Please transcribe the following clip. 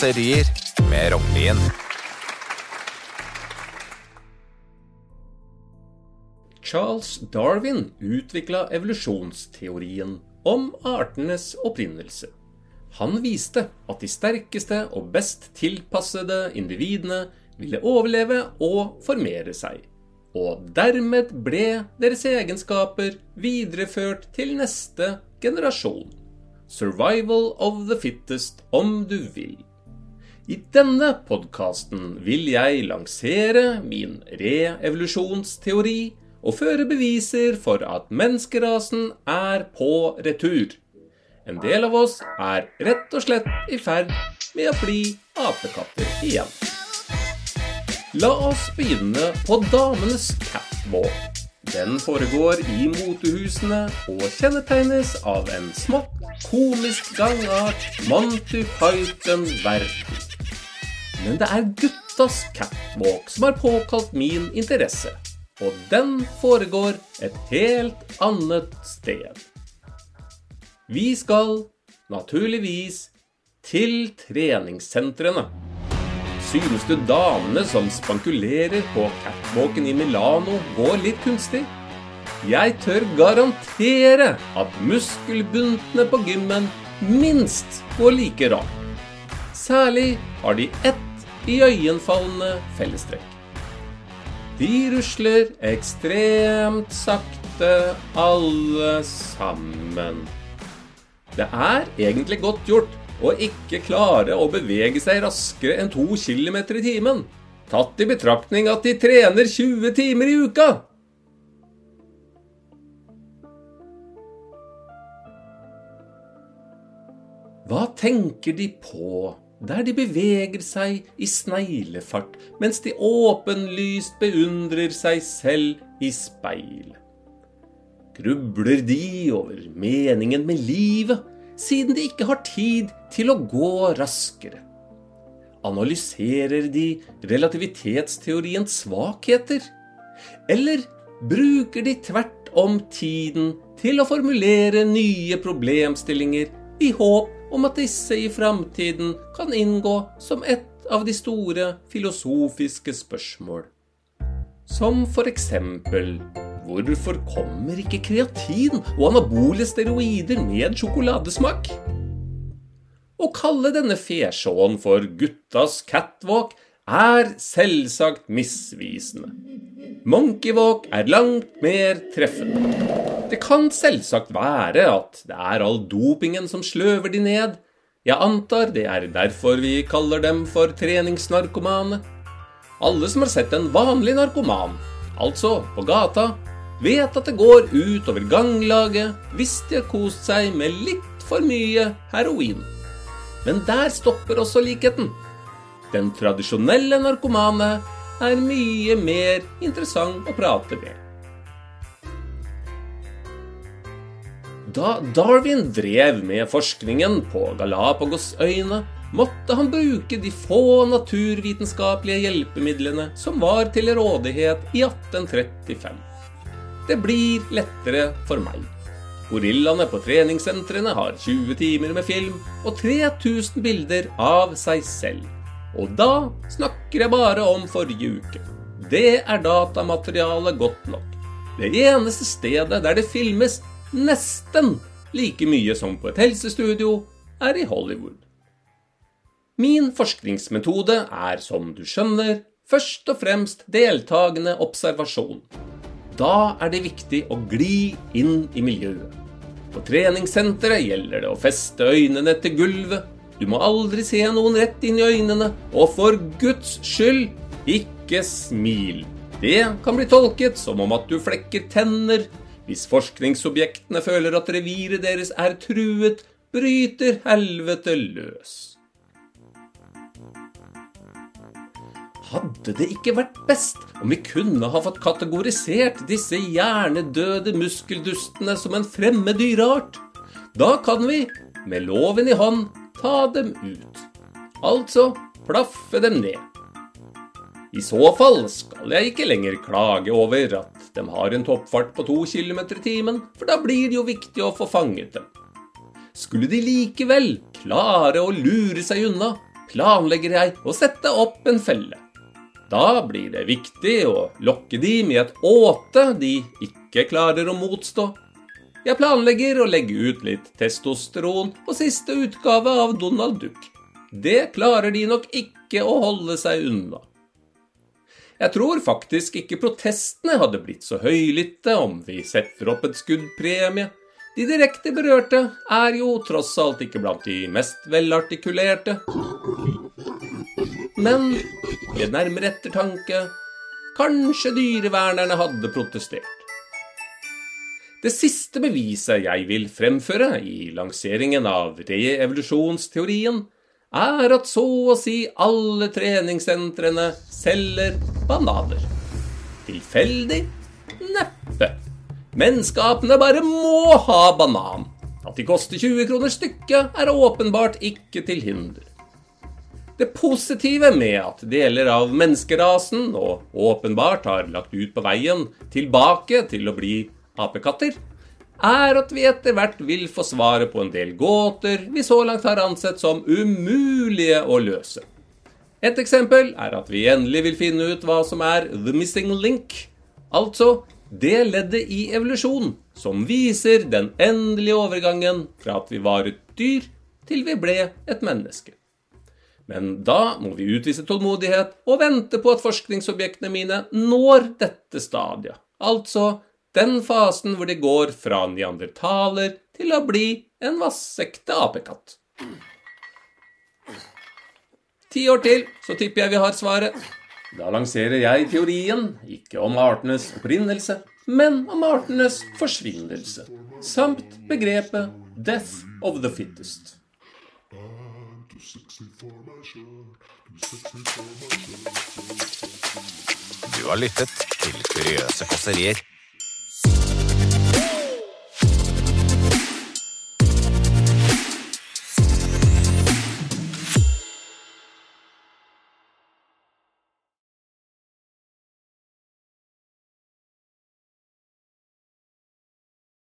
raserier med Rognlien. Charles Darwin utvikla evolusjonsteorien om artenes opprinnelse. Han viste at de sterkeste og best tilpassede individene ville overleve og formere seg, og dermed ble deres egenskaper videreført til neste generasjon. Survival of the fittest, om du vil. I denne podkasten vil jeg lansere min reevolusjonsteori og føre beviser for at menneskerasen er på retur. En del av oss er rett og slett i ferd med å bli apekatter igjen. La oss begynne på damenes catwalk. Den foregår i motehusene og kjennetegnes av en smått komisk gangart Monty Python-verden. Men det er guttas catwalk som har påkalt min interesse, og den foregår et helt annet sted. Vi skal, naturligvis, til treningssentrene. Synes du damene som spankulerer på catwalken i Milano går litt kunstig? Jeg tør garantere at muskelbuntene på gymmen minst går like rart. Særlig har de ett iøynefallende fellestrekk. De rusler ekstremt sakte, alle sammen. Det er egentlig godt gjort å ikke klare å bevege seg raskere enn to kilometer i timen, tatt i betraktning at de trener 20 timer i uka. Hva tenker de på der de beveger seg i sneglefart mens de åpenlyst beundrer seg selv i speil? Grubler de over meningen med livet, siden de ikke har tid til å gå raskere? Analyserer de relativitetsteoriens svakheter? Eller bruker de tvert om tiden til å formulere nye problemstillinger i håp om at disse i framtiden kan inngå som et av de store filosofiske spørsmål? Som for eksempel Hvorfor kommer ikke kreatin og anabole steroider med sjokoladesmak? Å kalle denne fesjåen for guttas catwalk er selvsagt misvisende. Monkeywalk er langt mer treffende. Det kan selvsagt være at det er all dopingen som sløver de ned. Jeg antar det er derfor vi kaller dem for treningsnarkomane. Alle som har sett en vanlig narkoman, altså på gata, vet at det går ut over ganglaget hvis de har kost seg med litt for mye heroin. Men der stopper også likheten. Den tradisjonelle narkomane er mye mer interessant å prate med. Da Darwin drev med forskningen på Galapagosøyene, måtte han bruke de få naturvitenskapelige hjelpemidlene som var til rådighet i 1835. Det blir lettere for meg. Gorillaene på treningssentrene har 20 timer med film og 3000 bilder av seg selv. Og da snakker jeg bare om forrige uke. Det er datamaterialet godt nok. Det eneste stedet der det filmes nesten like mye som på et helsestudio, er i Hollywood. Min forskningsmetode er, som du skjønner, først og fremst deltakende observasjon. Da er det viktig å gli inn i miljøet. På treningssenteret gjelder det å feste øynene til gulvet. Du må aldri se noen rett inn i øynene, og for Guds skyld, ikke smil. Det kan bli tolket som om at du flekker tenner. Hvis forskningsobjektene føler at reviret deres er truet, bryter helvete løs. Hadde det ikke vært best om vi kunne ha fått kategorisert disse hjernedøde muskeldustene som en fremmed dyreart? Da kan vi, med loven i hånd, ta dem ut. Altså plaffe dem ned. I så fall skal jeg ikke lenger klage over at de har en toppfart på to km i timen, for da blir det jo viktig å få fanget dem. Skulle de likevel klare å lure seg unna, planlegger jeg å sette opp en felle. Da blir det viktig å lokke de med et åte de ikke klarer å motstå. Jeg planlegger å legge ut litt testosteron på siste utgave av Donald Duck. Det klarer de nok ikke å holde seg unna. Jeg tror faktisk ikke protestene hadde blitt så høylytte om vi setter opp et skuddpremie. De direkte berørte er jo tross alt ikke blant de mest velartikulerte. Men ved nærmere ettertanke kanskje dyrevernerne hadde protestert. Det siste beviset jeg vil fremføre i lanseringen av reevolusjonsteorien, er at så å si alle treningssentrene selger bananer. Tilfeldig? Neppe. Menneskapene bare må ha banan. At de koster 20 kroner stykket, er åpenbart ikke til hinder. Det positive med at deler av menneskerasen og åpenbart har lagt ut på veien tilbake til å bli apekatter, er at vi etter hvert vil få svaret på en del gåter vi så langt har ansett som umulige å løse. Et eksempel er at vi endelig vil finne ut hva som er the missing link, altså det leddet i evolusjon som viser den endelige overgangen fra at vi var et dyr til vi ble et menneske. Men da må vi utvise tålmodighet og vente på at forskningsobjektene mine når dette stadiet, altså den fasen hvor de går fra neandertaler til å bli en vassekte apekatt. Ti år til, så tipper jeg vi har svaret. Da lanserer jeg teorien, ikke om artenes opprinnelse, men om artenes forsvinnelse, samt begrepet 'death of the fittest'. Du har lyttet til Kuriøse kåserier.